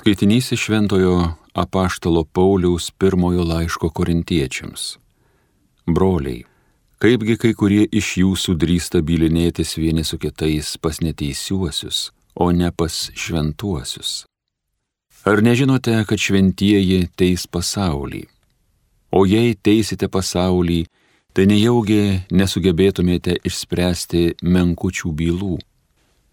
Skaitinys iš Šventojo apaštalo Pauliaus pirmojo laiško korintiečiams. Broliai, kaipgi kai kurie iš jūsų drįsta bylinėtis vieni su kitais pas neteisiuosius, o ne pas šventuosius? Ar nežinote, kad šventieji teis pasaulį? O jei teisite pasaulį, tai nejaugi nesugebėtumėte išspręsti menkučių bylų.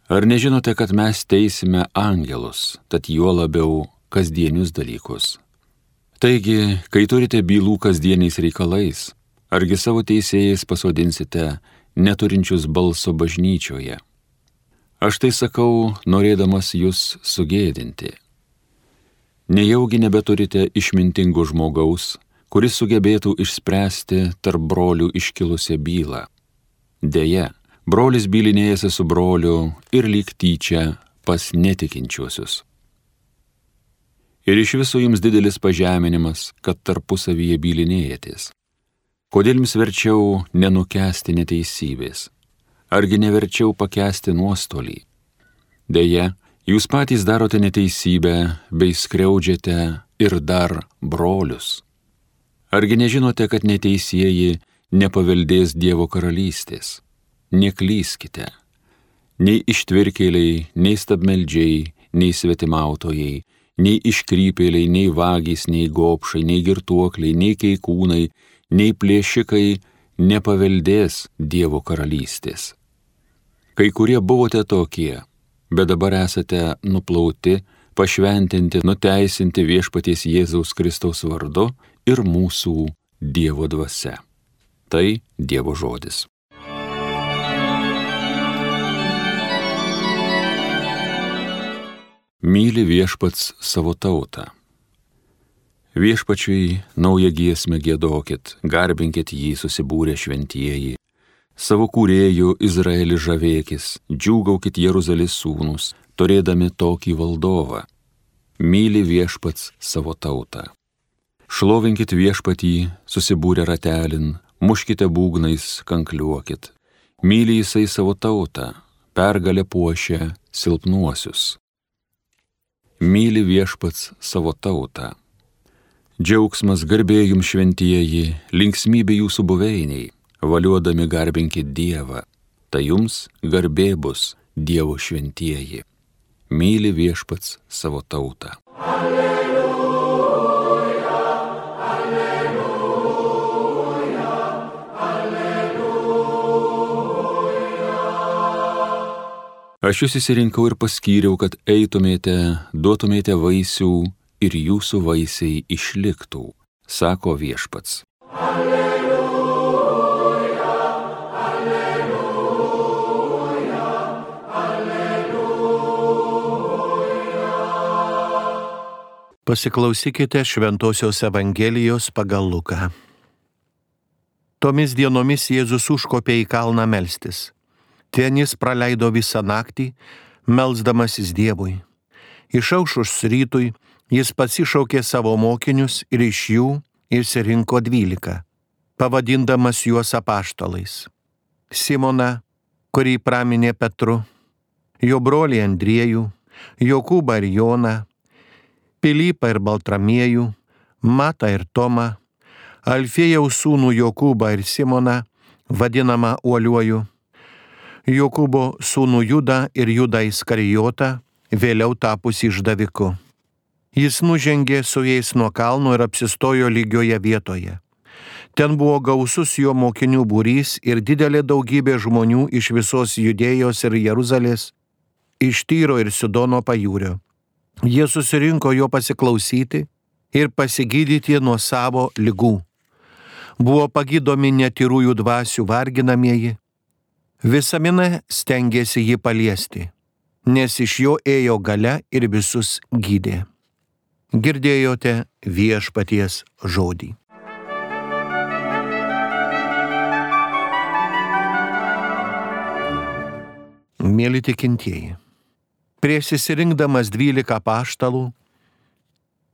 Ar nežinote, kad mes teisime angelus, tad juo labiau kasdienius dalykus? Taigi, kai turite bylų kasdieniais reikalais, argi savo teisėjais pasodinsite neturinčius balso bažnyčioje? Aš tai sakau, norėdamas jūs sugėdinti. Nejaugi nebeturite išmintingo žmogaus, kuris sugebėtų išspręsti tarp brolių iškilusią bylą. Deja, brolis bylinėjasi su broliu ir lyg tyčia pas netikinčiuosius. Ir iš viso jums didelis pažeminimas, kad tarpusavyje bylinėjatės. Kodėl jums verčiau nenukesti neteisybės? Argi neverčiau pakesti nuostolį? Deja, jūs patys darote neteisybę bei skriaudžiate ir dar brolius. Argi nežinote, kad neteisėjai nepaveldės Dievo karalystės? Neklyskite. Nei ištvirkėliai, nei stabmeldžiai, nei svetimautojai, nei iškrypėliai, nei vagys, nei gopšai, nei girtuokliai, nei keikūnai, nei plėšikai nepaveldės Dievo karalystės. Kai kurie buvote tokie, bet dabar esate nuplauti, pašventinti, nuteisinti viešpaties Jėzaus Kristaus vardu ir mūsų Dievo dvasia. Tai Dievo žodis. Myli viešpats savo tautą. Viešpačiui naują giesmę gėdokit, garbinkit jį susibūrę šventieji. Savo kūrėjų Izraelį žavėkis, džiūgaukit Jeruzalės sūnus, turėdami tokį valdovą. Myli viešpats savo tautą. Šlovinkit viešpatį, susibūrę ratelin, muškite būgnais, kankliuokit. Myli jisai savo tautą, pergalę puošia silpnuosius. Myli viešpats savo tautą. Džiaugsmas garbė jums šventieji, linksmybė jūsų buveiniai, valiuodami garbinkit Dievą. Tai jums garbė bus Dievo šventieji. Myli viešpats savo tautą. Alleluja. Aš jūs įsirinkau ir paskyriau, kad eitumėte, duotumėte vaisių ir jūsų vaisiai išliktų, sako viešpats. Alleluja, alleluja, alleluja. Pasiklausykite Šventojios Evangelijos pagal Luką. Tomis dienomis Jėzus užkopė į kalną melstis. Ten jis praleido visą naktį, melzdamasis Dievui. Išaušus rytui jis pasišaukė savo mokinius ir iš jų išsirinko dvylika, pavadindamas juos apaštalais. Simoną, kurį praminė Petru, jo brolį Andriejų, Jokūbą ir Joną, Pilypą ir Baltramiejų, Matą ir Tomą, Alfėjaus sūnų Jokūbą ir Simoną, vadinamą Uoliuoju, Jokūbo sūnų Judą ir Judą Iskarijotą, vėliau tapusi išdaviku. Jis nužengė su jais nuo kalno ir apsistojo lygioje vietoje. Ten buvo gausus jo mokinių būrys ir didelė daugybė žmonių iš visos Judėjos ir Jeruzalės, iš Tyro ir Sidono pajūrio. Jie susirinko jo pasiklausyti ir pasigydyti nuo savo lygų. Buvo pagydomi netyrųjų dvasių varginamieji, Visamina stengiasi jį paliesti, nes iš jo ėjo gale ir visus gydė. Girdėjote viešpaties žodį. Mėly tikintieji, prieš įsirinkdamas dvylika paštalų,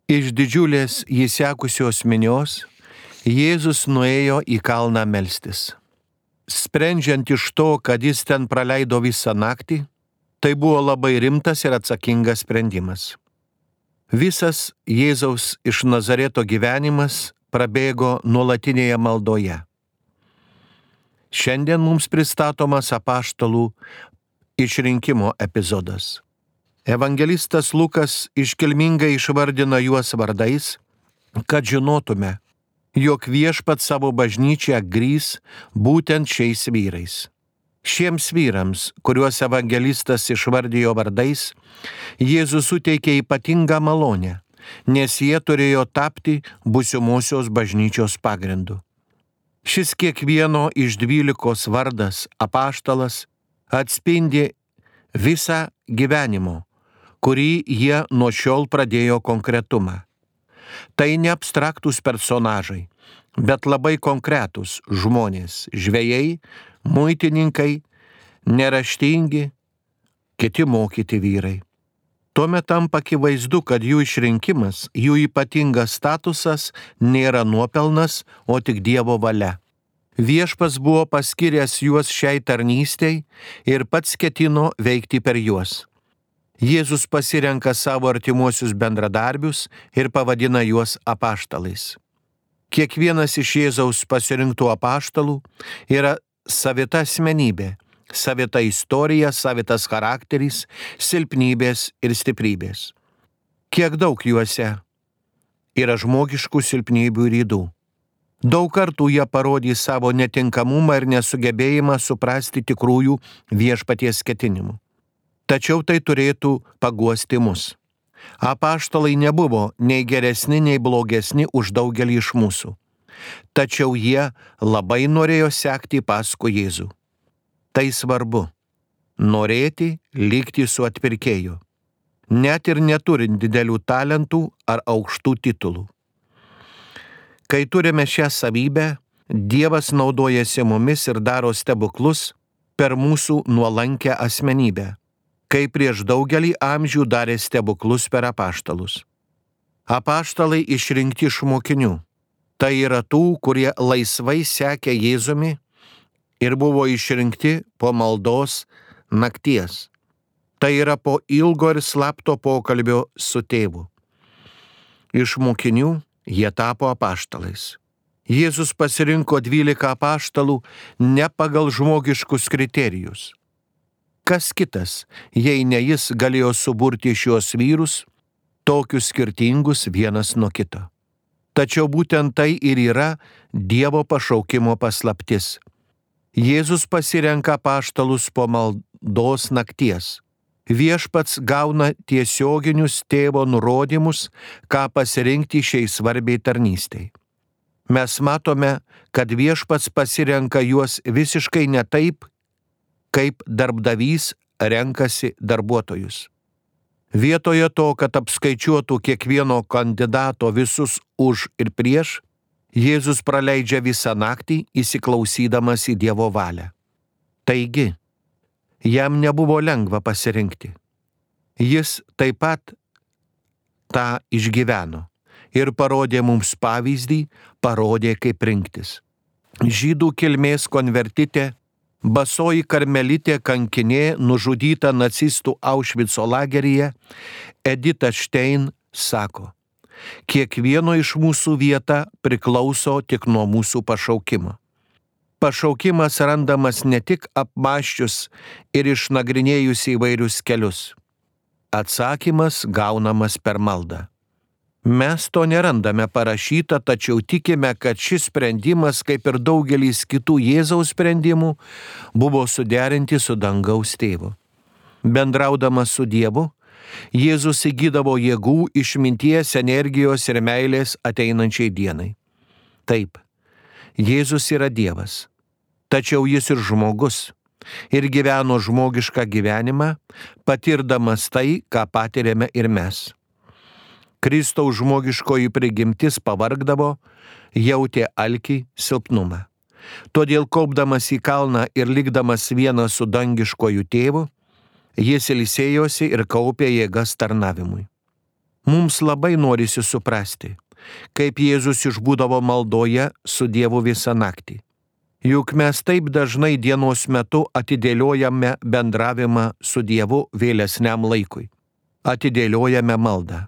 iš didžiulės jį sekusios minios, Jėzus nuėjo į kalną melstis sprendžiant iš to, kad jis ten praleido visą naktį, tai buvo labai rimtas ir atsakingas sprendimas. Visas Jėzaus iš Nazareto gyvenimas prabėgo nuolatinėje maldoje. Šiandien mums pristatomas apaštalų išrinkimo epizodas. Evangelistas Lukas iškilmingai išvardina juos vardais, kad žinotume, jog viešpat savo bažnyčią grys būtent šiais vyrais. Šiems vyrams, kuriuos evangelistas išvardijo vardais, Jėzus suteikė ypatingą malonę, nes jie turėjo tapti busimuosios bažnyčios pagrindu. Šis kiekvieno iš dvylikos vardas apaštalas atspindi visą gyvenimo, kurį jie nuo šiol pradėjo konkretumą. Tai ne abstraktus personažai, bet labai konkretūs žmonės - žvėjai, muitininkai, neraštingi, kiti mokyti vyrai. Tuomet tampa akivaizdu, kad jų išrinkimas, jų ypatingas statusas nėra nuopelnas, o tik Dievo valia. Viešpas buvo paskiręs juos šiai tarnystei ir pats ketino veikti per juos. Jėzus pasirenka savo artimuosius bendradarbius ir pavadina juos apaštalais. Kiekvienas iš Jėzaus pasirinktų apaštalų yra savita asmenybė, savita istorija, savitas charakteris, silpnybės ir stiprybės. Kiek daug juose yra žmogiškų silpnybių ir įdų. Daug kartų jie parodys savo netinkamumą ir nesugebėjimą suprasti tikrųjų viešpaties ketinimų. Tačiau tai turėtų paguosti mus. Apaštalai nebuvo nei geresni, nei blogesni už daugelį iš mūsų. Tačiau jie labai norėjo sekti paskui Jėzų. Tai svarbu - norėti likti su atpirkėju, net ir neturint didelių talentų ar aukštų titulų. Kai turime šią savybę, Dievas naudojasi mumis ir daro stebuklus per mūsų nuolankę asmenybę, kai prieš daugelį amžių darė stebuklus per apaštalus. Apaštalai išrinkti iš mokinių Tai yra tų, kurie laisvai sekė Jėzumi ir buvo išrinkti po maldos nakties. Tai yra po ilgo ir slapto pokalbio su tėvu. Iš mokinių jie tapo apaštalais. Jėzus pasirinko dvylika apaštalų ne pagal žmogiškus kriterijus. Kas kitas, jei ne jis galėjo suburti šios vyrus, tokius skirtingus vienas nuo kito. Tačiau būtent tai ir yra Dievo pašaukimo paslaptis. Jėzus pasirenka paštalus po maldos nakties. Viešpats gauna tiesioginius tėvo nurodymus, ką pasirinkti šiai svarbiai tarnystei. Mes matome, kad viešpats pasirenka juos visiškai ne taip, kaip darbdavys renkasi darbuotojus. Vietoje to, kad apskaičiuotų kiekvieno kandidato visus už ir prieš, Jėzus praleidžia visą naktį įsiklausydamas į Dievo valią. Taigi, jam nebuvo lengva pasirinkti. Jis taip pat tą išgyveno ir parodė mums pavyzdį, parodė kaip rinktis. Žydų kilmės konvertitė basoji karmelitė kankinė nužudyta nacistų Aušvico lageryje, Edita Štein sako, kiekvieno iš mūsų vieta priklauso tik nuo mūsų pašaukimo. Pašaukimas randamas ne tik apmaščius ir išnagrinėjus įvairius kelius. Atsakymas gaunamas per maldą. Mes to nerandame parašyta, tačiau tikime, kad šis sprendimas, kaip ir daugelis kitų Jėzaus sprendimų, buvo suderinti su dangaus tėvu. Bendraudamas su Dievu, Jėzus įgydavo jėgų, išminties, energijos ir meilės ateinančiai dienai. Taip, Jėzus yra Dievas, tačiau jis ir žmogus ir gyveno žmogišką gyvenimą, patirdamas tai, ką patiriame ir mes. Kristaus žmogiškoji prigimtis pavargdavo, jautė alkį, silpnumą. Todėl kopdamas į kalną ir likdamas vienas su dangiškoju tėvu, jis ilsėjosi ir kaupė jėgas tarnavimui. Mums labai norisi suprasti, kaip Jėzus išbūdavo maldoje su Dievu visą naktį. Juk mes taip dažnai dienos metu atidėliojame bendravimą su Dievu vėlesniam laikui. Atidėliojame maldą.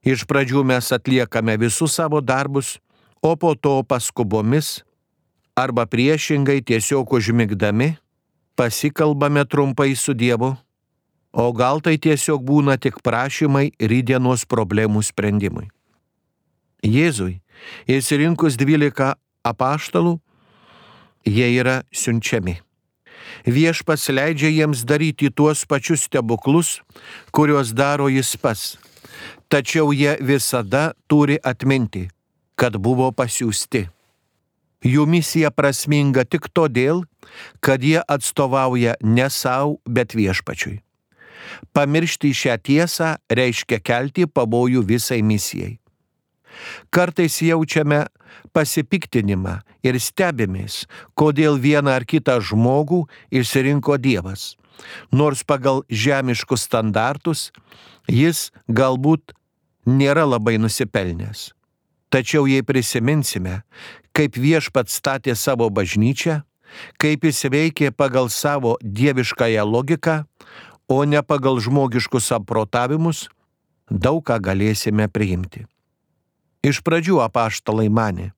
Iš pradžių mes atliekame visus savo darbus, o po to paskubomis arba priešingai tiesiog užmigdami pasikalbame trumpai su Dievu, o gal tai tiesiog būna tik prašymai rydienos problemų sprendimui. Jėzui, įsirinkus 12 apaštalų, jie yra siunčiami. Viešpas leidžia jiems daryti tuos pačius stebuklus, kuriuos daro jis pats tačiau jie visada turi atminti, kad buvo pasiūsti. Jų misija prasminga tik todėl, kad jie atstovauja ne savo, bet viešpačiui. Pamiršti šią tiesą reiškia kelti pavojų visai misijai. Kartais jaučiame pasipiktinimą ir stebimės, kodėl vieną ar kitą žmogų išsirinko Dievas. Nors pagal žemiškus standartus jis galbūt nėra labai nusipelnęs. Tačiau jei prisiminsime, kaip viešpat statė savo bažnyčią, kaip jis veikė pagal savo dieviškąją logiką, o ne pagal žmogiškus samprotavimus, daug ką galėsime priimti. Iš pradžių apaštalai mane,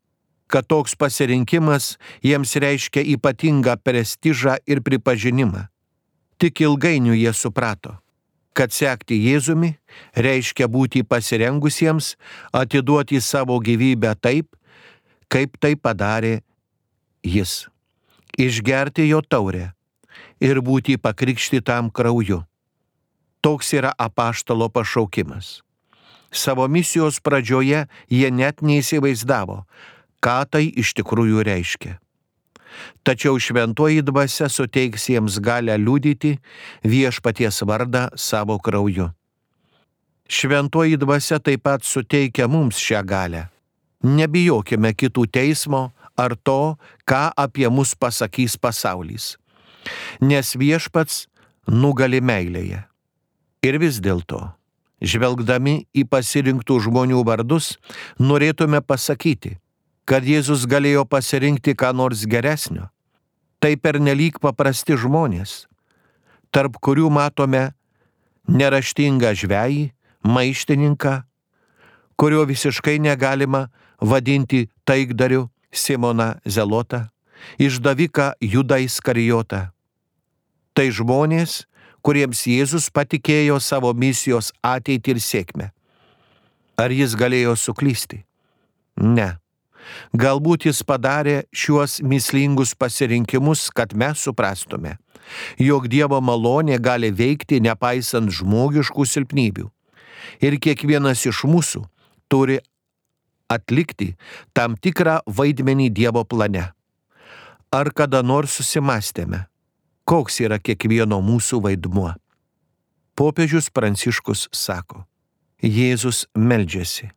kad toks pasirinkimas jiems reiškia ypatingą prestižą ir pripažinimą. Tik ilgainiui jie suprato, kad sekti Jėzumi reiškia būti pasirengusiems atiduoti savo gyvybę taip, kaip tai padarė Jis. Išgerti jo taurę ir būti pakrikštytam krauju. Toks yra apaštalo pašaukimas. Savo misijos pradžioje jie net neįsivaizdavo, ką tai iš tikrųjų reiškia tačiau šventoji dvasia suteiks jiems galę liudyti viešpaties vardą savo krauju. Šventoji dvasia taip pat suteikia mums šią galę. Nebijokime kitų teismo ar to, ką apie mus pasakys pasaulis. Nes viešpats nugali meilėje. Ir vis dėlto, žvelgdami į pasirinktų žmonių vardus, norėtume pasakyti, kad Jėzus galėjo pasirinkti ką nors geresnio. Tai pernelyg paprasti žmonės, tarp kurių matome neraštingą žvėjį, maištininką, kurio visiškai negalima vadinti taikdariu Simoną Zelotą, išdaviką Judą Iskarijotą. Tai žmonės, kuriems Jėzus patikėjo savo misijos ateitį ir sėkmę. Ar jis galėjo suklysti? Ne. Galbūt jis padarė šiuos mislingus pasirinkimus, kad mes suprastume, jog Dievo malonė gali veikti nepaisant žmogiškų silpnybių. Ir kiekvienas iš mūsų turi atlikti tam tikrą vaidmenį Dievo plane. Ar kada nors susimastėme, koks yra kiekvieno mūsų vaidmuo? Popiežius Pranciškus sako, Jėzus meldžiasi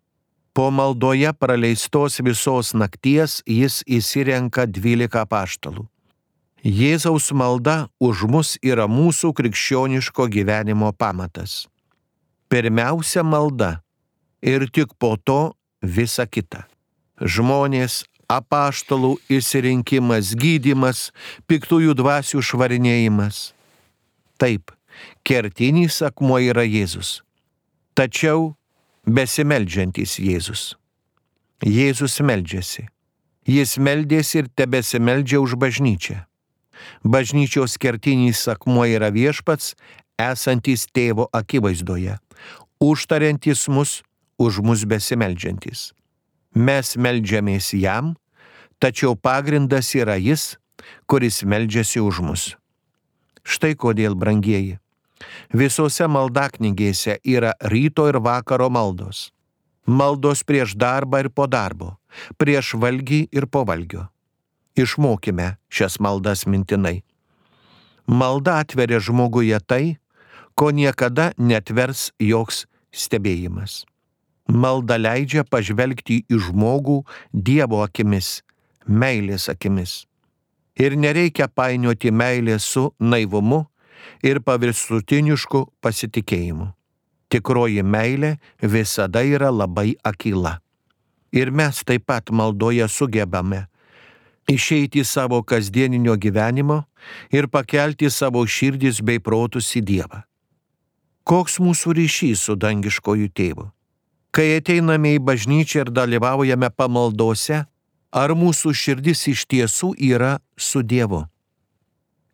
Po maldoje praleistos visos nakties jis įsirenka dvylika paštalų. Jėzaus malda už mus yra mūsų krikščioniško gyvenimo pamatas. Pirmiausia malda ir tik po to visa kita. Žmonės, apaštalų įsirinkimas, gydimas, piktųjų dvasių švarinėjimas. Taip, kertinis akmuo yra Jėzus. Tačiau besimeldžiantis Jėzus. Jėzus meldžiasi. Jis meldėsi ir tebesimeldžia už bažnyčią. Bažnyčios kertinis akmuo yra viešpats, esantis tėvo akivaizdoje, užtariantis mus už mus besimeldžiantis. Mes meldžiamės jam, tačiau pagrindas yra jis, kuris meldžiasi už mus. Štai kodėl, brangieji, Visose maldaknygėse yra ryto ir vakaro maldos. Maldos prieš darbą ir po darbo, prieš valgį ir po valgio. Išmokime šias maldas mintinai. Malda atveria žmoguje tai, ko niekada netvers joks stebėjimas. Malda leidžia pažvelgti į žmogų Dievo akimis, meilės akimis. Ir nereikia painioti meilės su naivumu ir pavirstutinišku pasitikėjimu. Tikroji meilė visada yra labai akila. Ir mes taip pat maldoje sugebame išeiti į savo kasdieninio gyvenimo ir pakelti savo širdis bei protus į Dievą. Koks mūsų ryšys su dangiškoju tėvu? Kai ateiname į bažnyčią ir dalyvaujame pamaldose, ar mūsų širdis iš tiesų yra su Dievu?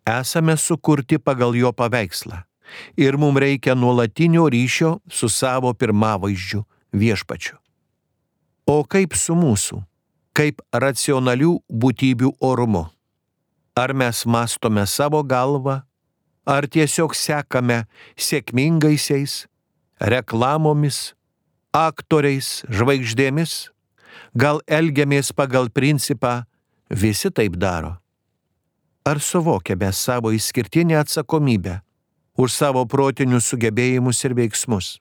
Esame sukurti pagal jo paveikslą ir mums reikia nuolatinio ryšio su savo pirmavaizdžiu viešpačiu. O kaip su mūsų, kaip racionalių būtybių orumu? Ar mes mastome savo galvą, ar tiesiog sekame sėkmingaisiais, reklamomis, aktoriais, žvaigždėmis, gal elgiamės pagal principą visi taip daro. Ar suvokiame savo išskirtinę atsakomybę už savo protinius sugebėjimus ir veiksmus?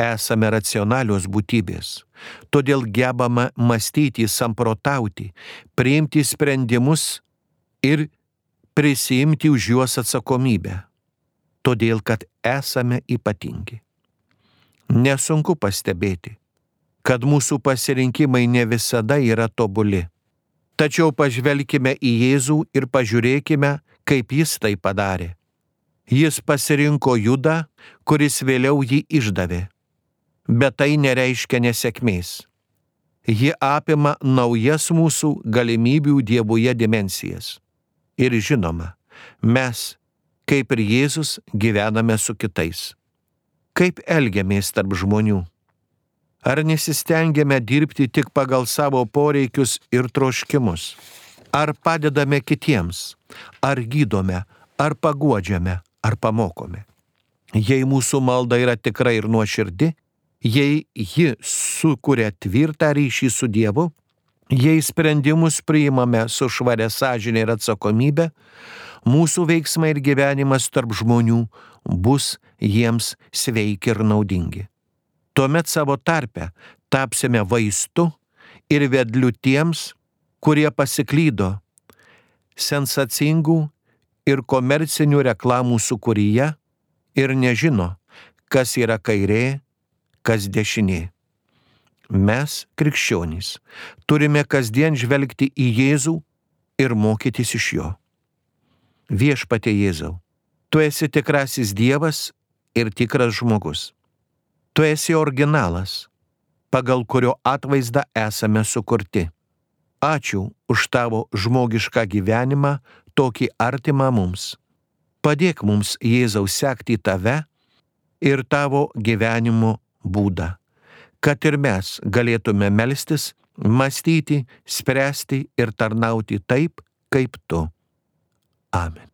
Esame racionalios būtybės, todėl gebame mąstyti, samprotauti, priimti sprendimus ir prisimti už juos atsakomybę, todėl kad esame ypatingi. Nesunku pastebėti, kad mūsų pasirinkimai ne visada yra tobuli. Tačiau pažvelkime į Jėzų ir pažiūrėkime, kaip jis tai padarė. Jis pasirinko Judą, kuris vėliau jį išdavė. Bet tai nereiškia nesėkmės. Ji apima naujas mūsų galimybių Dievuje dimensijas. Ir žinoma, mes, kaip ir Jėzus, gyvename su kitais kaip elgiamės tarp žmonių. Ar nesistengiame dirbti tik pagal savo poreikius ir troškimus? Ar padedame kitiems? Ar gydome? Ar paguodžiame? Ar pamokome? Jei mūsų malda yra tikra ir nuoširdi, jei ji sukuria tvirtą ryšį su Dievu, jei sprendimus priimame su švaria sąžinė ir atsakomybė, mūsų veiksmai ir gyvenimas tarp žmonių bus jiems sveiki ir naudingi. Tuomet savo tarpe tapsime vaistu ir vedliu tiems, kurie pasiklydo sensacingų ir komercinių reklamų sukūryje ir nežino, kas yra kairė, kas dešinė. Mes, krikščionys, turime kasdien žvelgti į Jėzų ir mokytis iš jo viešpatė Jėzau, tu esi tikrasis Dievas ir tikras žmogus. Tu esi originalas, pagal kurio atvaizdą esame sukurti. Ačiū už tavo žmogišką gyvenimą, tokį artimą mums. Padėk mums, Jėzau, sekti tave ir tavo gyvenimo būdą, kad ir mes galėtume melstis, mąstyti, spręsti ir tarnauti taip, kaip tu. Amen.